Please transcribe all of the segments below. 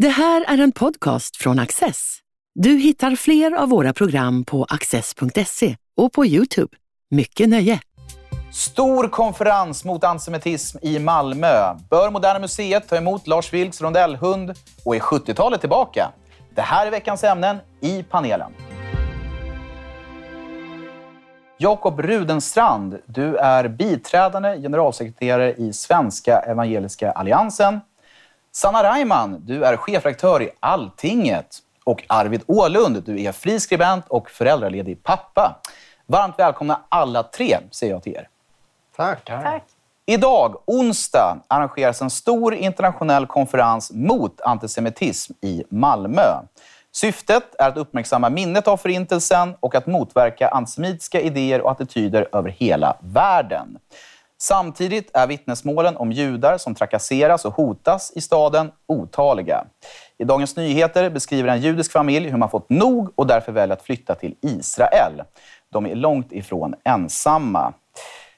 Det här är en podcast från Access. Du hittar fler av våra program på access.se och på Youtube. Mycket nöje! Stor konferens mot antisemitism i Malmö. Bör Moderna Museet ta emot Lars Vilks rondellhund? Och är 70-talet tillbaka? Det här är veckans ämnen i panelen. Jakob Rudenstrand, du är biträdande generalsekreterare i Svenska Evangeliska Alliansen. Sanna Reimann, du är chefredaktör i Alltinget. Och Arvid Ålund, du är friskribent och föräldraledig pappa. Varmt välkomna alla tre, säger jag till er. Tack. Tack. Idag, onsdag, arrangeras en stor internationell konferens mot antisemitism i Malmö. Syftet är att uppmärksamma minnet av Förintelsen och att motverka antisemitiska idéer och attityder över hela världen. Samtidigt är vittnesmålen om judar som trakasseras och hotas i staden otaliga. I Dagens Nyheter beskriver en judisk familj hur man fått nog och därför väljer att flytta till Israel. De är långt ifrån ensamma.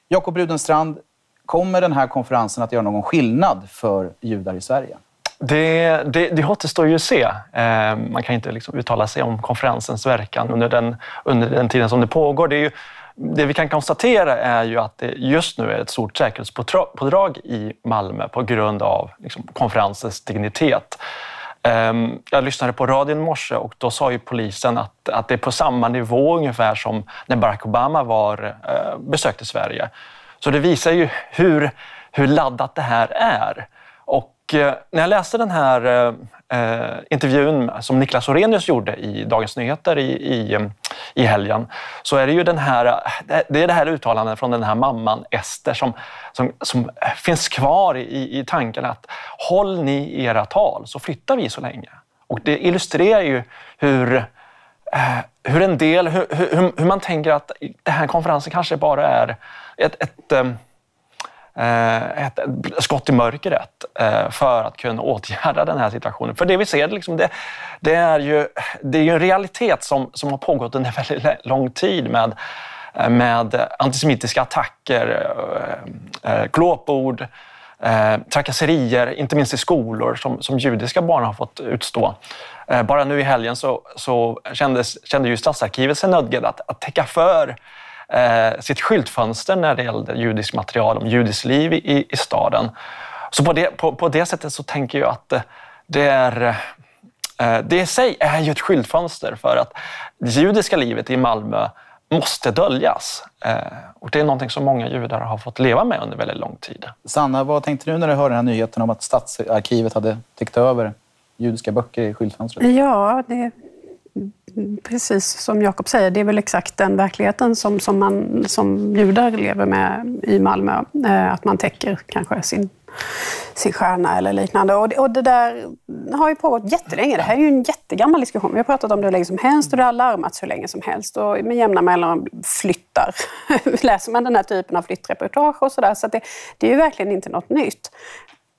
Jakob Rudenstrand, kommer den här konferensen att göra någon skillnad för judar i Sverige? Det, det, det återstår ju att se. Eh, man kan inte liksom uttala sig om konferensens verkan under den, under den tiden som det pågår. Det, ju, det vi kan konstatera är ju att det just nu är ett stort säkerhetspådrag i Malmö på grund av liksom, konferensens dignitet. Ehm, jag lyssnade på radion i morse och då sa ju polisen att, att det är på samma nivå ungefär som när Barack Obama var, eh, besökte Sverige. Så det visar ju hur, hur laddat det här är. Och Eh, när jag läste den här eh, eh, intervjun som Niklas Orenius gjorde i Dagens Nyheter i, i, eh, i helgen så är det ju den här, det är det här uttalandet från den här mamman Ester som, som, som finns kvar i, i tanken att håll ni era tal så flyttar vi så länge. Och det illustrerar ju hur, eh, hur en del, hur, hur, hur man tänker att den här konferensen kanske bara är ett, ett, Eh, ett, skott i mörkret eh, för att kunna åtgärda den här situationen. För det vi ser, liksom, det, det, är ju, det är ju en realitet som, som har pågått under väldigt lång tid med, eh, med antisemitiska attacker, glåpord, trakasserier, inte minst i skolor, som, som judiska barn har fått utstå. Bara nu i helgen så, så kändes, kände ju Stadsarkivet sig nödgade att, att täcka för eh, sitt skyltfönster när det gällde judiskt material om judiskt liv i, i staden. Så på det, på, på det sättet så tänker jag att det är det i sig är ju ett skyltfönster för att det judiska livet i Malmö måste döljas. Och det är någonting som många judar har fått leva med under väldigt lång tid. Sanna, vad tänkte du när du hörde den här nyheten om att Stadsarkivet hade täckt över judiska böcker i skyltfönstret? Ja, det, precis som Jakob säger, det är väl exakt den verkligheten som, som, man, som judar lever med i Malmö. Eh, att man täcker kanske sin, sin stjärna eller liknande. Och det, och det där har ju pågått jättelänge. Det här är ju en jättegammal diskussion. Vi har pratat om det hur länge som helst och det har larmats hur länge som helst. Och med jämna mellanrum flyttar. Läser man den här typen av flyttreportage och sådär. Så, så det, det är ju verkligen inte något nytt.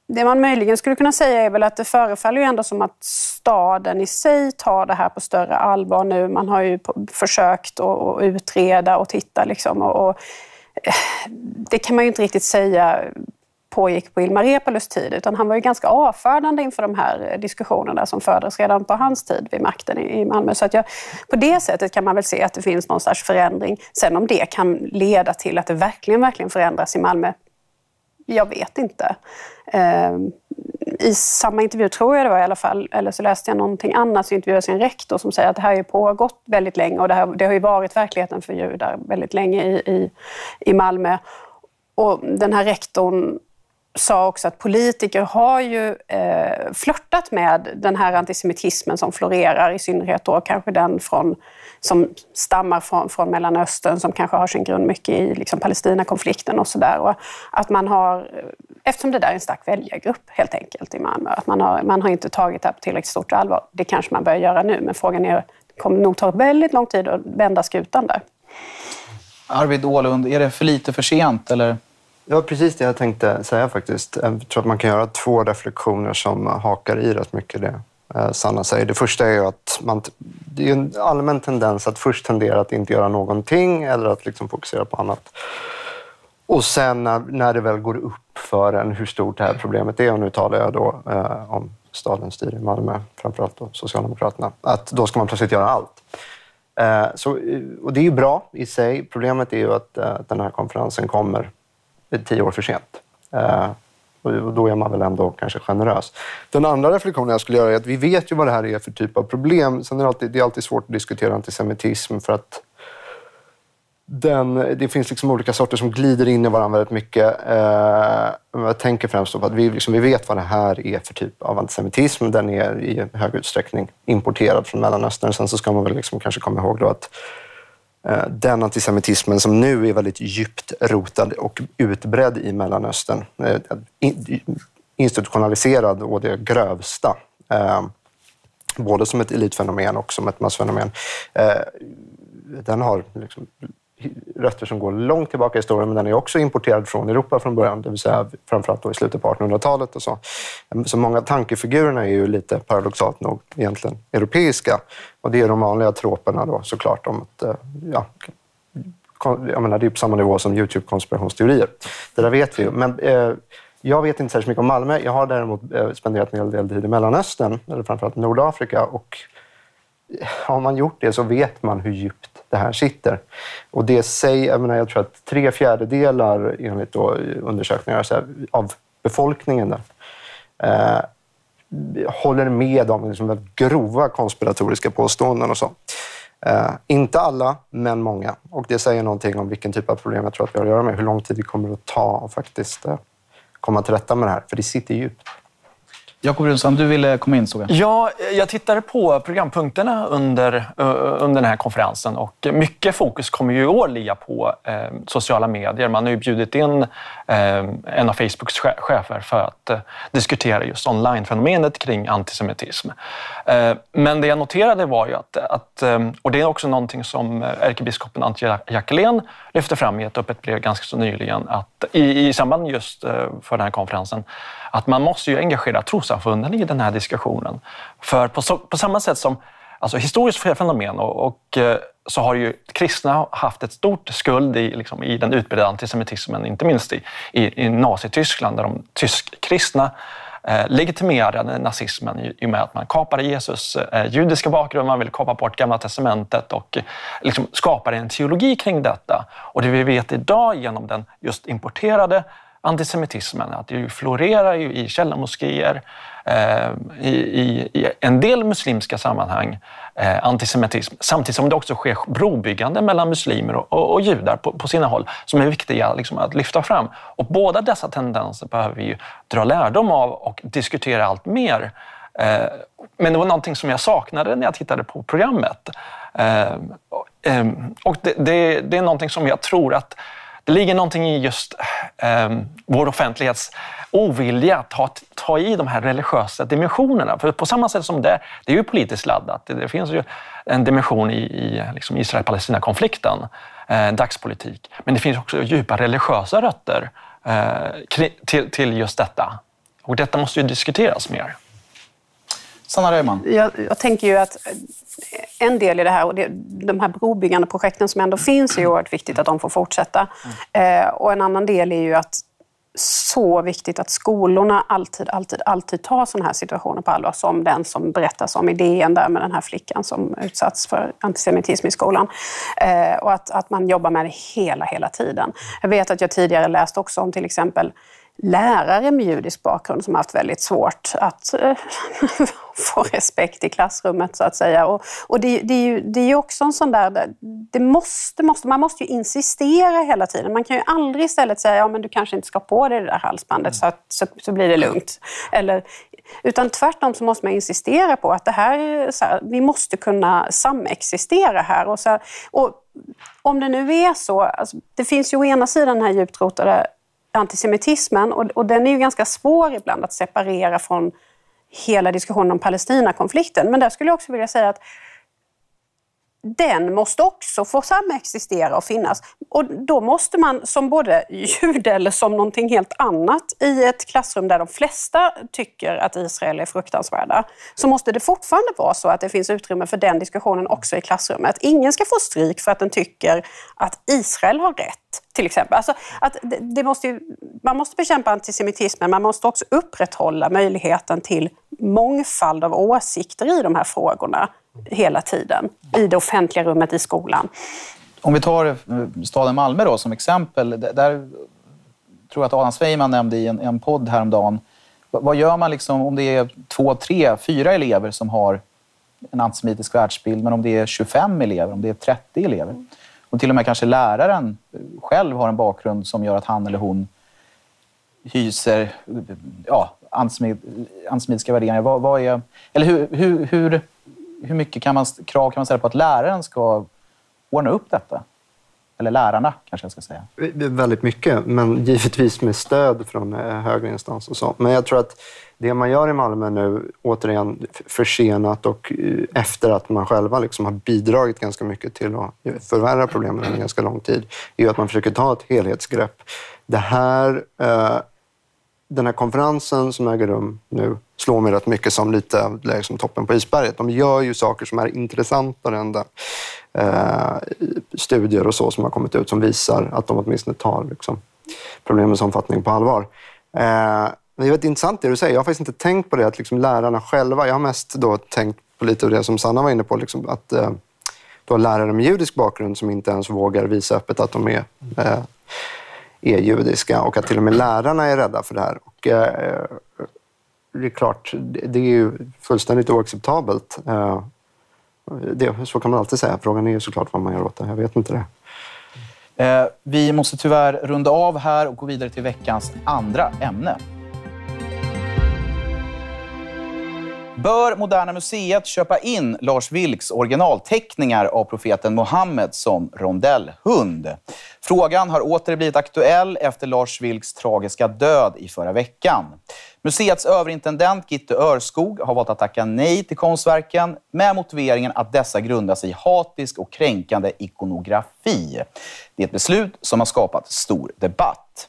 Det man möjligen skulle kunna säga är väl att det förefaller ju ändå som att staden i sig tar det här på större allvar nu. Man har ju försökt att utreda och titta liksom. Och, och, eh, det kan man ju inte riktigt säga pågick på Ilmar Reepalus tid, utan han var ju ganska avfärdande inför de här diskussionerna som fördes redan på hans tid vid makten i Malmö. Så att jag, på det sättet kan man väl se att det finns någon slags förändring. Sen om det kan leda till att det verkligen, verkligen förändras i Malmö, jag vet inte. Ehm, I samma intervju, tror jag det var i alla fall, eller så läste jag någonting annat, så intervjuades en rektor som säger att det här har pågått väldigt länge och det, här, det har ju varit verkligheten för judar väldigt länge i, i, i Malmö. Och den här rektorn sa också att politiker har ju eh, flörtat med den här antisemitismen som florerar, i synnerhet då kanske den från, som stammar från, från Mellanöstern, som kanske har sin grund mycket i liksom, Palestinakonflikten och sådär. Att man har, eftersom det där är en stark väljargrupp helt enkelt i Malmö, att man har, man har inte tagit det här på tillräckligt stort allvar. Det kanske man börjar göra nu, men frågan är, det kommer nog ta väldigt lång tid att vända skutan där. Arvid Ålund, är det för lite för sent eller? Ja, precis det jag tänkte säga faktiskt. Jag tror att man kan göra två reflektioner som hakar i rätt mycket det Eh, Sanna säger. Det första är ju att man, det är en allmän tendens att först tendera att inte göra någonting eller att liksom fokusera på annat. Och sen när, när det väl går upp för en hur stort det här problemet är, och nu talar jag då eh, om staden styr i Malmö, framförallt då Socialdemokraterna, att då ska man plötsligt göra allt. Eh, så, och det är ju bra i sig. Problemet är ju att eh, den här konferensen kommer tio år för sent. Eh, och då är man väl ändå kanske generös. Den andra reflektionen jag skulle göra är att vi vet ju vad det här är för typ av problem. Sen är det alltid, det är alltid svårt att diskutera antisemitism för att den, det finns liksom olika sorter som glider in i varandra väldigt mycket. Eh, jag tänker främst på att vi, liksom, vi vet vad det här är för typ av antisemitism. Den är i hög utsträckning importerad från Mellanöstern. Sen så ska man väl liksom kanske komma ihåg då att Eh, den antisemitismen som nu är väldigt djupt rotad och utbredd i Mellanöstern, eh, institutionaliserad och det grövsta, eh, både som ett elitfenomen och som ett massfenomen, den har liksom rötter som går långt tillbaka i historien, men den är också importerad från Europa från början, det vill säga framförallt då i slutet på 1800-talet och så. Så många tankefigurerna är ju lite paradoxalt nog egentligen europeiska. Och det är de vanliga troperna då såklart om att, eh, ja, jag menar, det är på samma nivå som Youtube-konspirationsteorier. Det där vet vi ju. Men eh, jag vet inte särskilt mycket om Malmö. Jag har däremot eh, spenderat en hel del tid i Mellanöstern, eller framförallt Nordafrika. Och eh, har man gjort det så vet man hur djupt det här sitter. Och det säger, jag, menar, jag tror att tre fjärdedelar enligt då undersökningar här, av befolkningen där, eh, håller med om liksom grova konspiratoriska påståenden och så. Eh, inte alla, men många. Och det säger någonting om vilken typ av problem jag tror att vi har att göra med. Hur lång tid det kommer att ta att faktiskt eh, komma till rätta med det här. För det sitter djupt. Jakob Runsam, du ville komma in såg jag. Ja, jag tittade på programpunkterna under, eh, under den här konferensen och mycket fokus kommer ju i år ligga på eh, sociala medier. Man har ju bjudit in eh, en av Facebooks chefer för att eh, diskutera just online-fenomenet kring antisemitism. Eh, men det jag noterade var ju att, att, eh, och det är också någonting som eh, ärkebiskopen Antje Jackelén lyfte fram i ett öppet brev ganska så nyligen, att i, i samband just eh, för den här konferensen, att man måste ju engagera trossamfunden i den här diskussionen. För på, så, på samma sätt som alltså historiskt fenomen och, och, eh, så har ju kristna haft ett stort skuld i, liksom, i den utbredda antisemitismen, inte minst i, i, i Nazityskland där de tysk-kristna eh, legitimerade nazismen i och med att man kapade Jesus eh, judiska bakgrund, man ville kapa bort Gamla testamentet och eh, liksom skapade en teologi kring detta. Och det vi vet idag genom den just importerade antisemitismen, att det florerar i källarmoskéer, eh, i, i, i, en del muslimska sammanhang, eh, antisemitism, samtidigt som det också sker brobyggande mellan muslimer och, och, och judar på, på, sina håll, som är viktiga liksom, att lyfta fram. Och båda dessa tendenser behöver vi dra lärdom av och diskutera allt mer. Eh, men det var någonting som jag saknade när jag tittade på programmet. Eh, eh, och det, det, det är någonting som jag tror att det ligger någonting i just eh, vår offentlighets ovilja att ta, ta i de här religiösa dimensionerna. För på samma sätt som det, det är ju politiskt laddat. Det, det finns ju en dimension i, i liksom Israel-Palestina-konflikten, eh, dagspolitik. Men det finns också djupa religiösa rötter eh, till, till just detta. Och detta måste ju diskuteras mer. Sanna Reimann? Jag, jag, tänker ju att en del i det här, och det, de här brobyggande projekten som ändå finns, är ju oerhört viktigt att de får fortsätta. Mm. Eh, och en annan del är ju att så viktigt att skolorna alltid, alltid, alltid tar sådana här situationer på allvar, som den som berättas om idén där med den här flickan som utsatts för antisemitism i skolan. Eh, och att, att man jobbar med det hela, hela tiden. Jag vet att jag tidigare läst också om till exempel lärare med judisk bakgrund som haft väldigt svårt att eh, få respekt i klassrummet så att säga. Och, och det, det, är ju, det är ju också en sån där, det måste, måste, man måste ju insistera hela tiden. Man kan ju aldrig istället säga, ja men du kanske inte ska på dig det där halsbandet så, att, så, så blir det lugnt. Eller, utan tvärtom så måste man insistera på att det här, så här, vi måste kunna samexistera här. Och, så här, och om det nu är så, alltså, det finns ju å ena sidan den här djupt rotade antisemitismen och, och den är ju ganska svår ibland att separera från hela diskussionen om Palestinakonflikten. Men där skulle jag också vilja säga att den måste också få samexistera och finnas. Och då måste man som både jude eller som någonting helt annat i ett klassrum där de flesta tycker att Israel är fruktansvärda, så måste det fortfarande vara så att det finns utrymme för den diskussionen också i klassrummet. Ingen ska få stryk för att den tycker att Israel har rätt, till exempel. Alltså att det måste ju, man måste bekämpa antisemitismen, man måste också upprätthålla möjligheten till mångfald av åsikter i de här frågorna hela tiden i det offentliga rummet i skolan. Om vi tar eh, staden Malmö då som exempel. Där tror jag att Adam Sveiman nämnde i en, en podd häromdagen. Vad gör man liksom om det är två, tre, fyra elever som har en antisemitisk världsbild, men om det är 25 elever, om det är 30 elever? Och till och med kanske läraren eh, själv har en bakgrund som gör att han eller hon hyser eh, ja, antisemitiska värderingar. Vad, vad är, eller hur, hur, hur hur mycket kan man, krav kan man ställa på att läraren ska ordna upp detta? Eller lärarna kanske jag ska säga. Väldigt mycket, men givetvis med stöd från eh, högre instans och så. Men jag tror att det man gör i Malmö nu, återigen försenat och eh, efter att man själva liksom har bidragit ganska mycket till att eh, förvärra problemen under ganska lång tid, är att man försöker ta ett helhetsgrepp. Det här eh, den här konferensen som äger rum nu slår mig rätt mycket som lite liksom toppen på isberget. De gör ju saker som är intressantare än den, Eh, studier och så som har kommit ut som visar att de åtminstone tar liksom, problemens omfattning på allvar. Eh, det är väldigt intressant det du säger. Jag har faktiskt inte tänkt på det, att liksom lärarna själva... Jag har mest då tänkt på lite av det som Sanna var inne på, liksom att eh, du har lärare med judisk bakgrund som inte ens vågar visa öppet att de är eh, är judiska och att till och med lärarna är rädda för det här. Och, eh, eh det är klart, det är ju fullständigt oacceptabelt. Eh, det, så kan man alltid säga. Frågan är ju såklart vad man gör åt det. Jag vet inte det. Eh, vi måste tyvärr runda av här och gå vidare till veckans andra ämne. Bör Moderna Museet köpa in Lars Vilks originalteckningar av profeten Mohammed som rondellhund? Frågan har åter blivit aktuell efter Lars Vilks tragiska död i förra veckan. Museets överintendent Gitte Örskog har valt att tacka nej till konstverken med motiveringen att dessa grundas i hatisk och kränkande ikonografi. Det är ett beslut som har skapat stor debatt.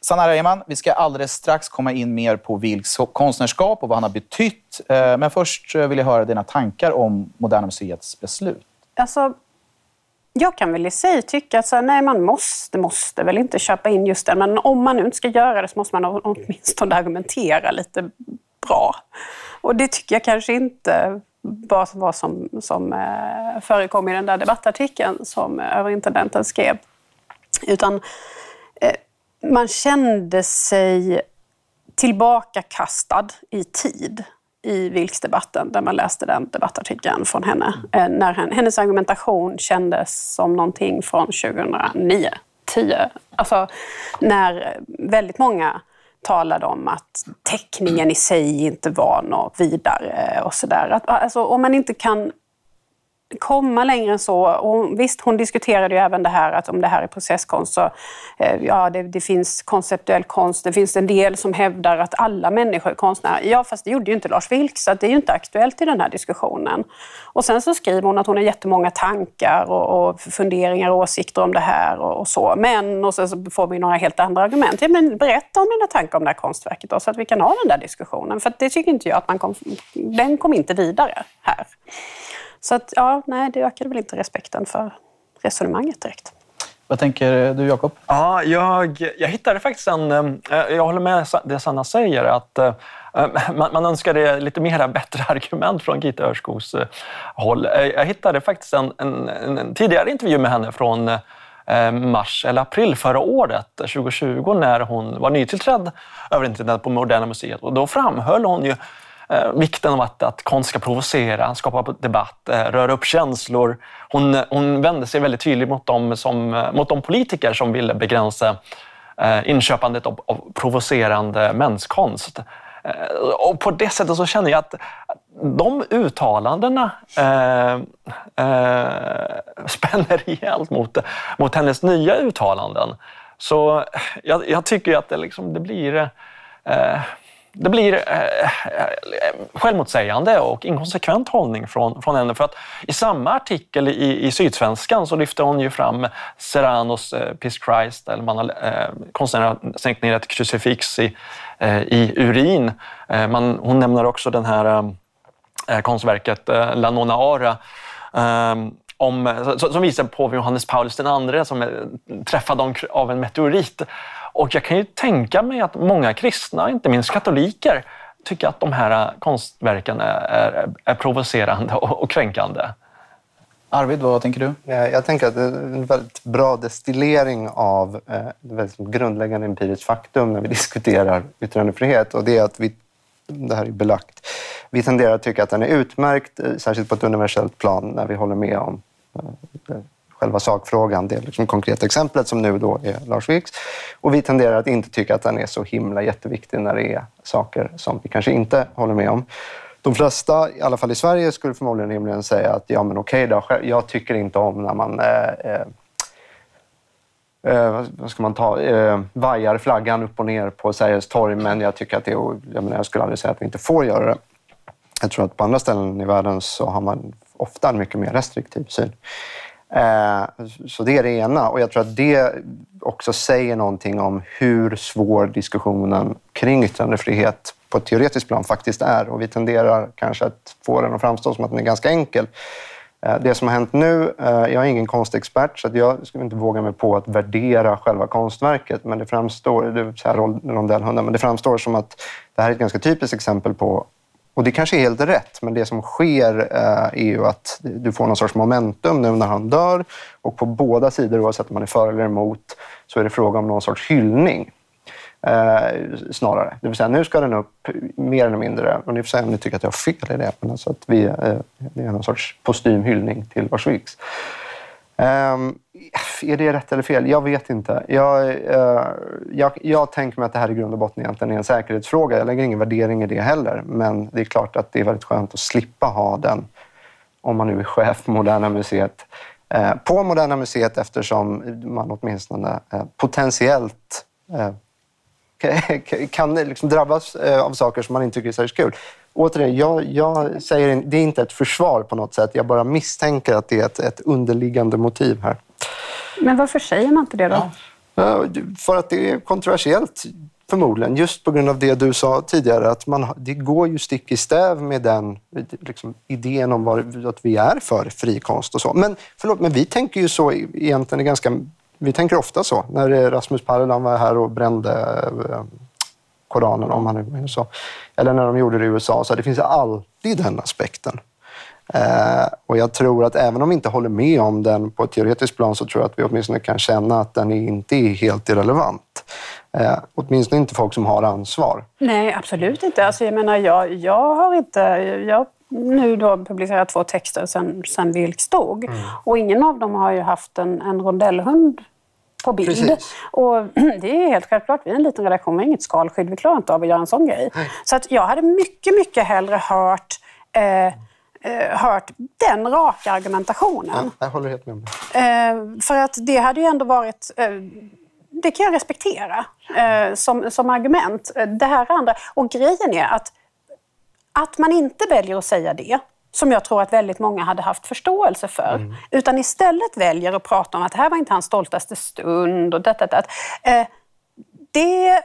Sanna Reimann, vi ska alldeles strax komma in mer på Vilks konstnärskap och vad han har betytt. Eh, men först eh, vill jag höra dina tankar om Moderna Museets beslut. Alltså, jag kan väl i sig tycka att så här, nej, man måste, måste väl inte köpa in just den. Men om man nu inte ska göra det så måste man åtminstone argumentera lite bra. Och det tycker jag kanske inte var vad som, som eh, förekom i den där debattartikeln som eh, överintendenten skrev. Utan eh, man kände sig tillbakakastad i tid i Vilksdebatten, där man läste den debattartikeln från henne. mm. när hennes argumentation kändes som någonting från 2009, 10. Alltså när väldigt många talade om att teckningen i sig inte var något vidare och sådär. Alltså, om man inte kan komma längre än så. Och visst, hon diskuterade ju även det här att om det här är processkonst så eh, ja, det, det, finns konceptuell konst. Det finns en del som hävdar att alla människor är konstnärer. Ja, fast det gjorde ju inte Lars Vilks, så det är ju inte aktuellt i den här diskussionen. Och sen så skriver hon att hon har jättemånga tankar och, och funderingar och åsikter om det här och, och, så. Men, och sen så får vi några helt andra argument. Ja, men berätta om dina tankar om det här konstverket då, så att vi kan ha den där diskussionen. För det tycker inte jag att man kom, den kom inte vidare här. Så att, ja, nej, det ökade väl inte respekten för resonemanget direkt. Vad tänker du, Jakob? Ja, jag, jag hittade faktiskt en... Eh, jag håller med det Sanna säger, att eh, man, man önskade lite mera bättre argument från Gita Örskogs eh, håll. Jag hittade faktiskt en, en, en tidigare intervju med henne från mars eller april förra året, 2020, när hon var nytillträdd överintendent på Moderna Museet. Och då framhöll hon ju eh, vikten av att, att konst ska provocera, skapa debatt, eh, röra upp känslor. Hon, hon vände sig väldigt tydligt mot de, som, eh, mot de politiker som ville begränsa eh, inköpandet av, av provocerande menskonst. Eh, och på det sättet så känner jag att de uttalandena eh, eh, spänner rejält mot, mot hennes nya uttalanden. Så jag, jag tycker att det, liksom, det blir... Eh, det blir eh, eh, självmotsägande och inkonsekvent hållning från, från henne. För att i samma artikel i, i Sydsvenskan så lyfter hon ju fram Serranos eh, Peace Christ, eller man har, eh, konstnären har sänkt ner ett krucifix i, eh, i urin. Eh, man, hon nämner också den här eh, eh konstverket eh, La Nona Ara ehm, om, som visar på Johannes Paulus II som eh, är träffad av en meteorit. Och jag kan ju tänka mig att många kristna, inte minst katoliker, tycker att de här konstverken är, är, är provocerande och, och kränkande. Arvid, vad tänker du? Jag tänker att det är en väldigt bra destillering av ett väldigt grundläggande empiriskt faktum när vi diskuterar yttrandefrihet. Och det är att vi, det här är belagt, vi tenderar att tycka att den är utmärkt, eh, särskilt på ett universellt plan, när vi håller med om själva sakfrågan. Det är liksom konkreta exemplet som nu då är Lars Vilks. Och vi tenderar att inte tycka att den är så himla jätteviktig när det är saker som vi kanske inte håller med om. De flesta, i alla fall i Sverige, skulle förmodligen rimligen säga att ja, men okej då, jag tycker inte om när man eh, eh, eh, vad ska man ta, eh, vajar flaggan upp och ner på Sergels torg, men jag tycker att det är, jag, menar, jag skulle aldrig säga att vi inte får göra det. Jag tror att på andra ställen i världen så har man ofta en mycket mer restriktiv syn. Eh, så det är det ena. Och jag tror att det också säger någonting om hur svår diskussionen kring yttrandefrihet på ett teoretiskt plan faktiskt är. Och vi tenderar kanske att få den att framstå som att den är ganska enkel. Eh, det som har hänt nu, eh, jag är ingen konstexpert så jag skulle inte våga mig på att värdera själva konstverket, men det framstår, det är så här rondellhundar, men det framstår som att det här är ett ganska typiskt exempel på och det kanske är helt rätt, men det som sker eh, är ju att du får någon sorts momentum nu när han dör. Och på båda sidor, oavsett om man är för eller emot, så är det fråga om någon sorts hyllning. Eh, snarare. Det vill säga, nu ska den upp mer eller mindre, och ni får säga om ni tycker att jag har fel i det, men alltså att vi, eh, det är någon sorts postymhyllning till Lars Vilks. Um, är det rätt eller fel? Jag vet inte. Jag, eh, jag, jag, tänker mig att det här i grund och botten egentligen är en säkerhetsfråga. Jag lägger ingen värdering i det heller. Men det är klart att det är väldigt skönt att slippa ha den, om man nu är chef på Moderna Museet, eh, på Moderna Museet eftersom man åtminstone eh, potentiellt eh, kan liksom drabbas eh, av saker som man inte tycker är särskilt kul återigen, jag, jag säger det är inte ett försvar på något sätt. Jag bara misstänker att det är ett, ett underliggande motiv här. Men varför säger man inte det då? Ja. För att det är kontroversiellt, förmodligen. Just på grund av det du sa tidigare, att man, det går ju stick i stäv med den liksom, idén om vad, att vi är för frikonst och så. Men, förlåt, men vi tänker ju så egentligen ganska... Vi tänker ofta så. När Rasmus Paludan var här och brände eh, Koranen, om han nu så. Eller när de gjorde det i USA. Så det finns alltid den aspekten. Eh, och jag tror att även om vi inte håller med om den på ett teoretiskt plan så tror jag att vi åtminstone kan känna att den inte är helt irrelevant. Eh, åtminstone inte folk som har ansvar. Nej, absolut inte. Alltså, jag menar, jag, jag har inte... Jag nu då publicerat två texter sen, sen Vilks dog. Mm. Och ingen av dem har ju haft en, en rondellhund på bild. Precis. Och det är helt självklart, vi är en liten redaktion, vi har inget skalskydd, vi klarar inte av att göra en sån grej. Nej. Så att jag hade mycket, mycket hellre hört eh, hört den raka argumentationen. Ja, jag håller helt med om det. Eh, för att det hade ju ändå varit... Eh, det kan jag respektera eh, som, som argument. Det här andra. Och grejen är att, att man inte väljer att säga det som jag tror att väldigt många hade haft förståelse för. Mm. Utan istället väljer att prata om att det här var inte hans stoltaste stund och detta, detta. Eh, det,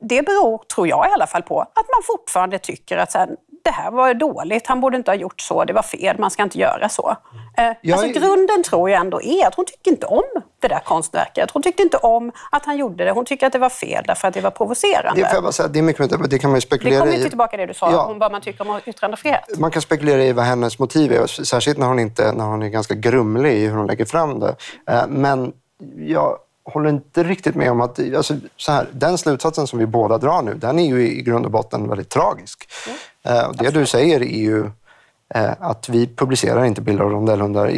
det beror, tror jag i alla fall, på att man fortfarande tycker att så här, det här var dåligt, han borde inte ha gjort så, det var fel, man ska inte göra så. Eh, alltså, grunden tror jag ändå är att hon tycker inte om det där konstverket. Hon tyckte inte om att han gjorde det. Hon tycker att det var fel därför att det var provocerande. Det, får jag bara säga, det är mycket, det kan man ju spekulera i. Det kommer ju tillbaka det du sa ja. om vad man tycker om yttrandefrihet. Man kan spekulera i vad hennes motiv är, särskilt när hon, inte, när hon är ganska grumlig i hur hon lägger fram det. Eh, men jag håller inte riktigt med om att... Alltså, så här, den slutsatsen som vi båda drar nu, den är ju i grund och botten väldigt tragisk. Mm. Eh, det du säger är ju eh, att vi publicerar inte bilder av rondellhundar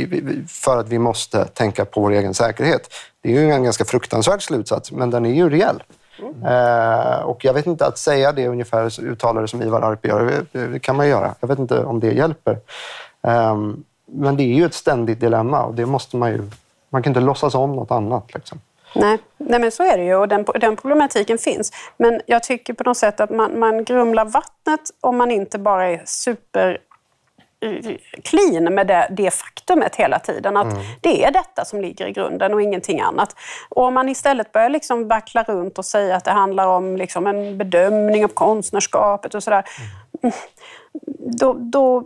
för att vi måste tänka på vår egen säkerhet. Det är ju en ganska fruktansvärd slutsats, men den är ju reell. Mm. Och jag vet inte, att säga det ungefär uttalare som Ivar Arpi gör, det kan man göra. Jag vet inte om det hjälper. Ehm, men det är ju ett ständigt dilemma och det måste man ju... Man kan inte låtsas om något annat. Liksom. Nej, nej men så är det ju och den, den problematiken finns. Men jag tycker på något sätt att man, man grumlar vattnet om man inte bara är super clean med det, det faktumet hela tiden. Att mm. det är detta som ligger i grunden och ingenting annat. Och om man istället börjar liksom backla runt och säga att det handlar om liksom en bedömning av konstnärskapet och sådär. Mm. Då, då,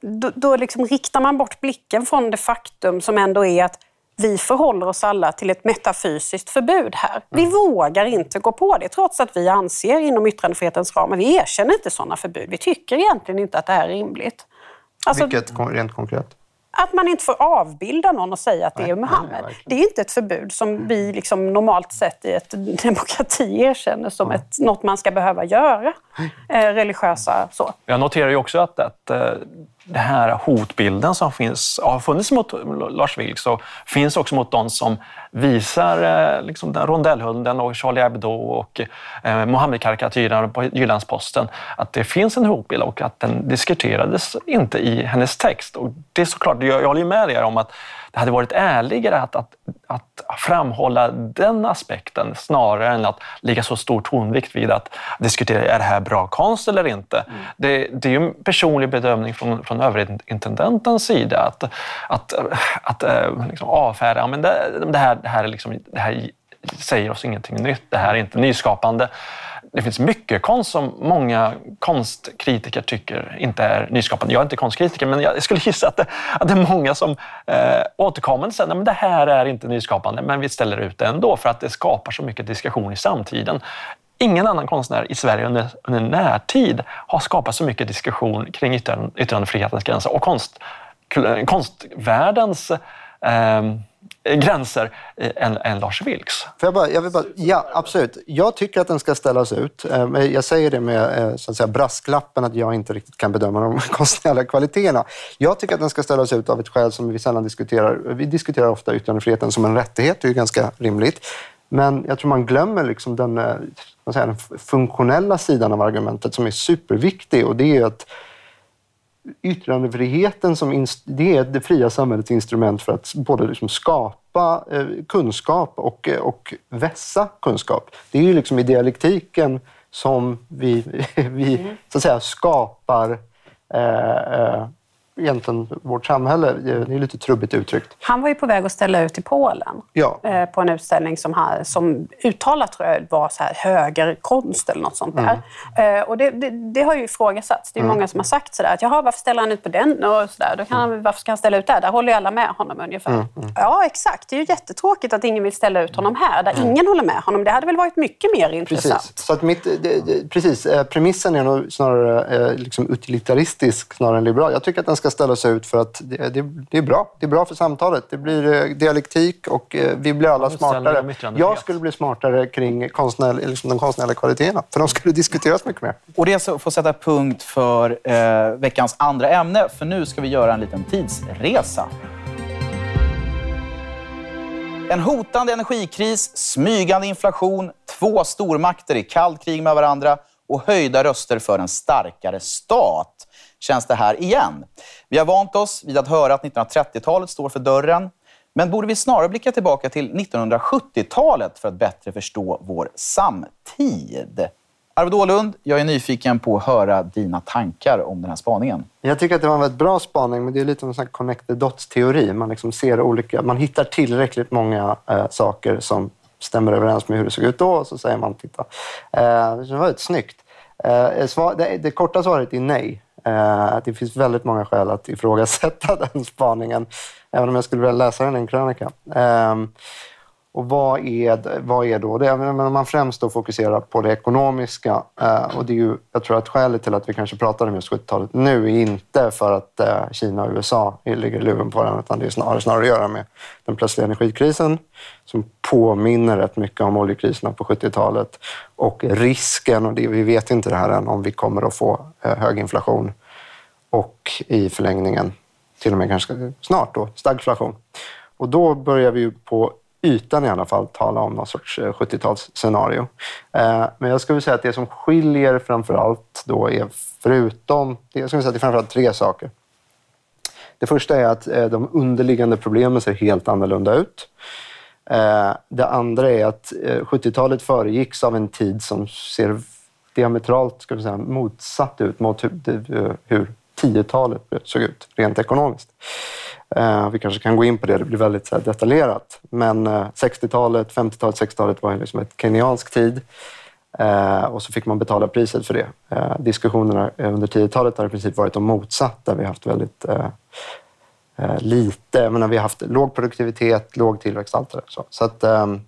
då, då liksom riktar man bort blicken från det faktum som ändå är att vi förhåller oss alla till ett metafysiskt förbud här. Vi mm. vågar inte gå på det, trots att vi anser inom yttrandefrihetens ramar, vi erkänner inte sådana förbud. Vi tycker egentligen inte att det här är rimligt. Alltså, Vilket rent konkret? Att man inte får avbilda någon och säga att det är Muhammed. Nej, det är inte ett förbud som vi liksom normalt sett i ett demokrati erkänner som ett, något man ska behöva göra. Eh, religiösa så. Jag noterar ju också att, att eh, den här hotbilden som finns, har funnits mot Lars Vilks och finns också mot de som visar eh, liksom den rondellhunden och Charlie Hebdo och eh, Mohammed-karikatyren på Jyllandsposten. Att det finns en hotbild och att den diskuterades inte i hennes text. Och det är såklart, jag, jag håller med er om att det hade varit ärligare att, att, att framhålla den aspekten snarare än att lägga så stor tonvikt vid att diskutera är det här bra konst eller inte. Mm. Det, det, är ju en personlig bedömning från, från överintendentens sida att, att, att äh, liksom avfärda men det, det, här, det, här är liksom, det här säger oss ingenting nytt, det här är inte nyskapande det finns mycket konst som många konstkritiker tycker inte är nyskapande. Jag är inte konstkritiker, men jag skulle gissa att det, att det är många som eh, återkommande säger att det här är inte nyskapande, men vi ställer ut det ändå för att det skapar så mycket diskussion i samtiden. Ingen annan konstnär i Sverige under, under närtid har skapat så mycket diskussion kring yttrandefrihetens gränser och konst, konstvärldens eh, gränser än, än Lars Vilks. Jag, bara, jag vill bara, ja, absolut. Jag tycker att den ska ställas ut. Eh, jag säger det med eh, så att säga, brasklappen att jag inte riktigt kan bedöma de konstnärliga kvaliteterna. Jag tycker att den ska ställas ut av ett skäl som vi sällan diskuterar. Vi diskuterar ofta yttrandefriheten som en rättighet, det är ganska rimligt. Men jag tror man glömmer liksom den, eh, säga, den funktionella sidan av argumentet som är superviktig och det är att yttrandefriheten som det är det fria samhällets instrument för att både liksom skapa eh, kunskap och, eh, och vässa kunskap. Det är ju liksom i dialektiken som vi, vi mm. så att säga, skapar eh, eh egentligen vårt samhälle. Det är lite trubbigt uttryckt. Han var ju på väg att ställa ut i Polen ja. Eh, på en utställning som, här, som uttalat tror jag var så här högerkonst eller något sånt där. Mm. Och det, det, det, har ju ifrågasatts. Det är mm. många som har sagt sådär att jaha, varför ställer han ut på den? Och så där. Då kan han, varför ska han ställa ut där? Där håller ju alla med honom ungefär. Mm. mm. Ja, exakt. Det är ju jättetråkigt att ingen vill ställa ut honom här, där mm. ingen håller med honom. Det hade väl varit mycket mer intressant. Precis. Så att mitt, det, precis. Eh, premissen är nog snarare liksom utilitaristisk snarare än liberal. Jag tycker att den ska ställas ut för att det, det, det, är bra. Det är bra för samtalet. Det blir eh, dialektik och eh, vi blir alla smartare. Jag skulle bli smartare kring konstnär, liksom de konstnärliga kvaliteterna, för de skulle diskuteras mycket mer. Och det får sätta punkt för eh, veckans andra ämne, för nu ska vi göra en liten tidsresa. En hotande energikris, smygande inflation, två stormakter i kallt krig med varandra och höjda röster för en starkare stat känns det här igen. Vi har vant oss vid att höra att 1930-talet står för dörren. Men borde vi snarare blicka tillbaka till 1970-talet för att bättre förstå vår samtid? Arvid Åhlund, jag är nyfiken på att höra dina tankar om den här spaningen. Jag tycker att det var en väldigt bra spaning, men det är lite som en connect the dots-teori. Man, liksom ser olika, man hittar tillräckligt många äh, saker som stämmer överens med hur det såg ut då och så säger man titta. Äh, det var väldigt snyggt. Eh, eh, Svar, det, det korta svaret är nej. Eh, det finns väldigt många skäl att ifrågasätta den spaningen, även om jag skulle vilja läsa den i en krönika. Ehm, och vad är, vad är då det? Men man främst då fokuserar på det ekonomiska. Eh, och det är ju, jag tror att skälet till att vi kanske pratar om just 70-talet nu är inte för att eh, Kina och USA ligger i luven på den, utan det är snarare, snarare att göra med den plötsliga energikrisen som påminner rätt mycket om oljekriserna på 70-talet och risken, och det, vi vet inte det här än, om vi kommer att få eh, hög inflation och i förlängningen till och med ganska snart då stagflation. Och då börjar vi ju på ytan i alla fall tala om någon sorts eh, 70-talsscenario. Eh, men jag skulle säga att det som skiljer framför allt då är förutom... Jag skulle säga att det är framför allt tre saker. Det första är att eh, de underliggande problemen ser helt annorlunda ut. Det andra är att 70-talet föregicks av en tid som ser diametralt ska vi säga, motsatt ut mot hur 10-talet såg ut rent ekonomiskt. Eh, vi kanske kan gå in på det, det blir väldigt så här, detaljerat. Men eh, 60-talet, 50-talet, 60-talet var liksom ett kenyansk tid. Eh, och så fick man betala priset för det. Eh, diskussionerna under 10-talet har i princip varit de motsatta. Vi har haft väldigt eh, eh, lite, men vi har haft låg produktivitet, låg tillväxt, allt det där. Så, så att, ehm,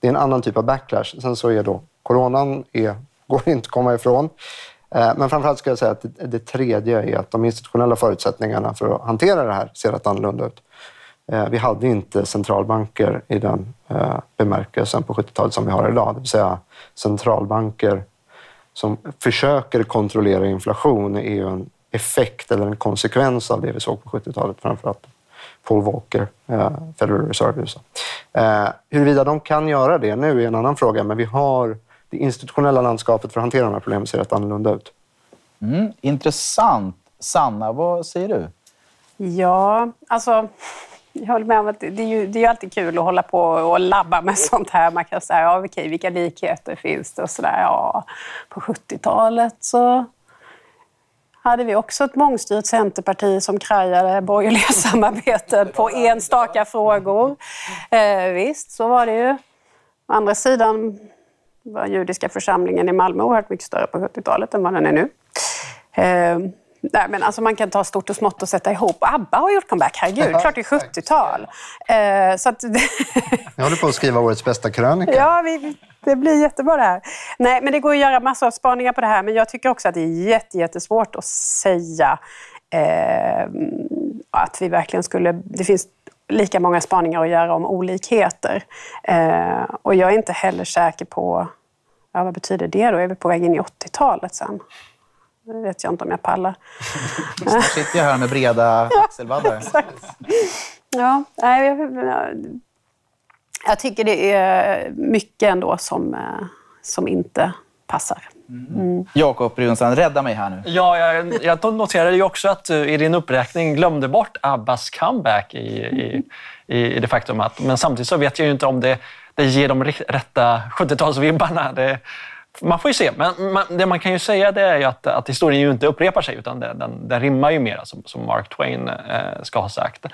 det är en annan typ av backlash. Sen så är då coronan, är, går inte att komma ifrån. Eh, men framförallt ska jag säga att det, tredje är att de institutionella förutsättningarna för att hantera det här ser rätt annorlunda ut. Eh, vi hade inte centralbanker i den eh, bemärkelsen på 70-talet som vi har idag. Det vill säga centralbanker som försöker kontrollera inflation är ju en effekt eller en konsekvens av det vi såg på 70-talet, framförallt Paul Walker, Federal Reserve. Huruvida de kan göra det nu är en annan fråga, men vi har det institutionella landskapet för att hantera de här problemen ser rätt annorlunda ut. Mm, intressant. Sanna, vad säger du? Ja, alltså... Jag håller med om att det är, ju, det är alltid kul att hålla på och labba med sånt här. Man kan säga, ja, okej, vilka likheter finns det? Och så där, ja, på 70-talet så hade vi också ett mångstyrt centerparti som krajade borgerliga samarbeten på enstaka frågor. Eh, visst, så var det ju. Å andra sidan var judiska församlingen i Malmö oerhört mycket större på 70-talet än vad den är nu. Eh, nej, men alltså man kan ta stort och smått och sätta ihop. ABBA har gjort comeback, herregud, klart det är 70-tal. Eh, så att... Jag håller på att skriva årets bästa krönika. Ja, vi, det blir jättebra det här. Nej, men det går att göra massor av spaningar på det här, men jag tycker också att det är jättesvårt att säga eh, att vi verkligen skulle... Det finns lika många spaningar att göra om olikheter. Eh, och jag är inte heller säker på, ja, vad betyder det då? Är vi på väg in i 80-talet sen? Det vet jag inte om jag pallar. Snart sitter jag här med breda axelvaddar. ja, nej, jag, jag tycker det är mycket ändå som, eh, som inte passar. Mm. Jakob Runstrand, rädda mig här nu. Ja, jag, jag noterade ju också att du i din uppräkning glömde bort Abbas comeback i, i, i, det faktum att... Men samtidigt så vet jag ju inte om det, det ger de rätta 70-talsvibbarna. Man får ju se. Men man, det man kan ju säga det är ju att, att historien ju inte upprepar sig, utan det, den, den rimmar ju mer, som, som Mark Twain eh, ska ha sagt.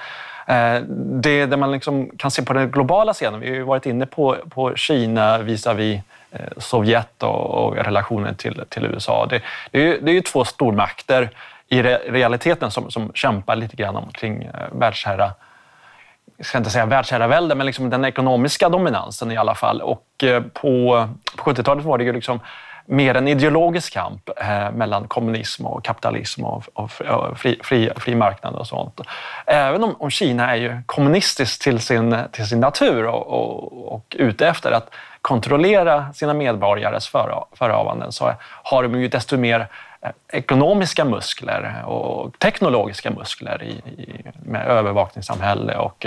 Eh, det, det man liksom kan se på den globala scenen, vi har ju varit inne på, på Kina visavi Eh, Sovjet och, relationen till, till USA. Det, det, är ju, det är ju två stormakter i re, realiteten som, som kämpar lite grann omkring eh, världsherra jag ska inte säga världsherravälde, men liksom den ekonomiska dominansen i alla fall. Och eh, på, på 70-talet var det ju liksom mer en ideologisk kamp eh, mellan kommunism och kapitalism och, och, och fri, fri, fri, marknad och sånt. Även om, om, Kina är ju kommunistiskt till sin, till sin natur och, och, och ute efter att kontrollera sina medborgares förehavanden så har de ju desto mer eh, ekonomiska muskler och teknologiska muskler i, i, med övervakningssamhälle och,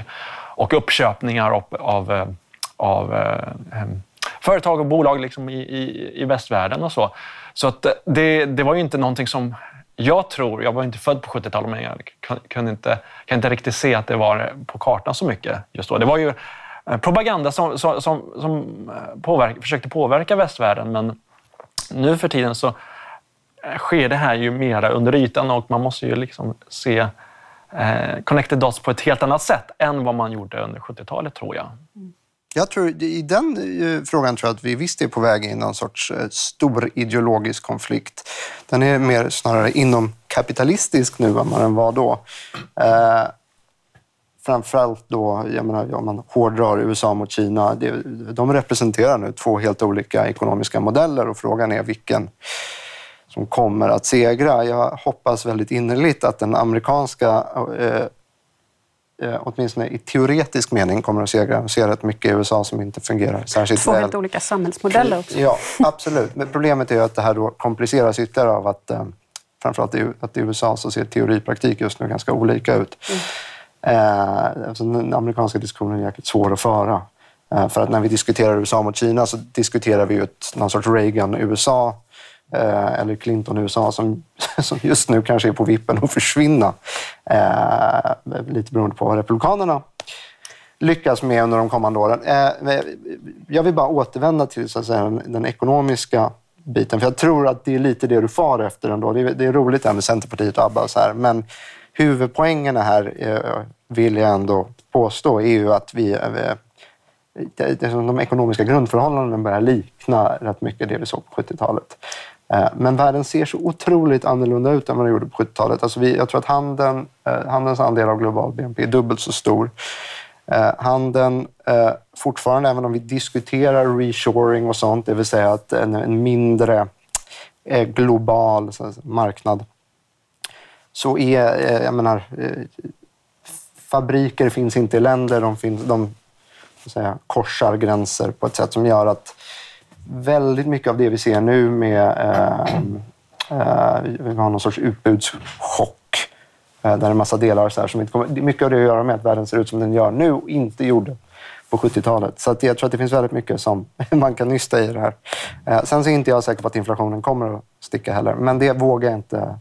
och uppköpningar av, av, eh, av, eh, företag och bolag liksom i, i, i västvärlden och så. Så att eh, det, det var ju inte någonting som jag tror, jag var inte född på 70-talet, men jag kunde inte, kan inte riktigt se att det var eh, på kartan så mycket just då. Det var ju eh, propaganda som, som, som, som påverka, försökte påverka västvärlden. Men nu för tiden så sker det här ju mera under ytan och man måste ju liksom se eh, connected dots på ett helt annat sätt än vad man gjorde under 70-talet, tror jag. Mm. Jag tror, I den eh, frågan tror jag att vi visst är på väg in i någon sorts eh, stor ideologisk konflikt. Den är mer snarare inom kapitalistisk nu än vad den var då. Eh, framförallt då, jag menar, om man hårdrar USA mot Kina, det, de representerar nu två helt olika ekonomiska modeller och frågan är vilken som kommer att segra. Jag hoppas väldigt innerligt att den amerikanska, eh, åtminstone i teoretisk mening, kommer att segra. Jag ser rätt mycket i USA som inte fungerar särskilt Två väl. Två helt olika samhällsmodeller också. Ja, absolut. Men problemet är att det här då kompliceras ytterligare av att eh, framförallt att i USA så ser teori och praktik just nu ganska olika ut. Mm. Eh, alltså den amerikanska diskussionen är jäkligt svår att föra. Eh, för att när vi diskuterar USA mot Kina så diskuterar vi ju ett, någon sorts Reagan-USA Eh, eller Clinton i USA, som, som just nu kanske är på vippen att försvinna. Eh, lite beroende på vad Republikanerna lyckas med under de kommande åren. Eh, jag vill bara återvända till så att säga, den ekonomiska biten. För jag tror att det är lite det du far efter ändå. Det är, det är roligt det här med Centerpartiet och Abba och så här. Men huvudpoängerna här eh, vill jag ändå påstå är ju att vi eh, de ekonomiska grundförhållandena börjar likna rätt mycket det vi såg på 70-talet. Eh, men världen ser så otroligt annorlunda ut än vad den gjorde på 70-talet. Alltså vi, jag tror att handeln, eh, handelns andel av global BNP är dubbelt så stor. Eh, handeln, fortfarande, även om vi diskuterar reshoring och sånt, det vill säga att en, en mindre global marknad, så är, jag menar, fabriker finns inte i länder, de, finns, de säga, korsar gränser på ett sätt som gör att väldigt mycket av det vi ser nu med eh, eh, vi har någon sorts utbudschock eh, där en massa delar så här, som inte kommer... Mycket av det har att göra med att världen ser ut som den gör nu och inte gjorde på 70-talet. Så att jag tror att det finns väldigt mycket som man kan nysta i det här. Eh, sen så är inte jag säker på att inflationen kommer att sticka heller, men det vågar jag inte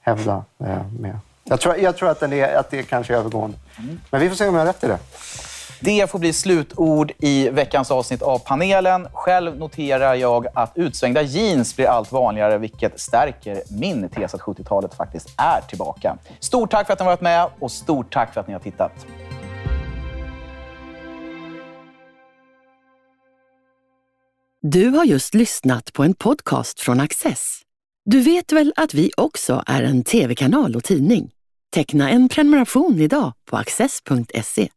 hävda eh, med jag tror, jag tror att, den är, att det kanske är övergående. Mm. Men vi får se om jag har rätt i det. Det får bli slutord i veckans avsnitt av panelen. Själv noterar jag att utsvängda jeans blir allt vanligare, vilket stärker min tes att 70-talet faktiskt är tillbaka. Stort tack för att ni har varit med och stort tack för att ni har tittat. Du har just lyssnat på en podcast från Access. Du vet väl att vi också är en tv-kanal och tidning? Teckna en prenumeration idag på access.se.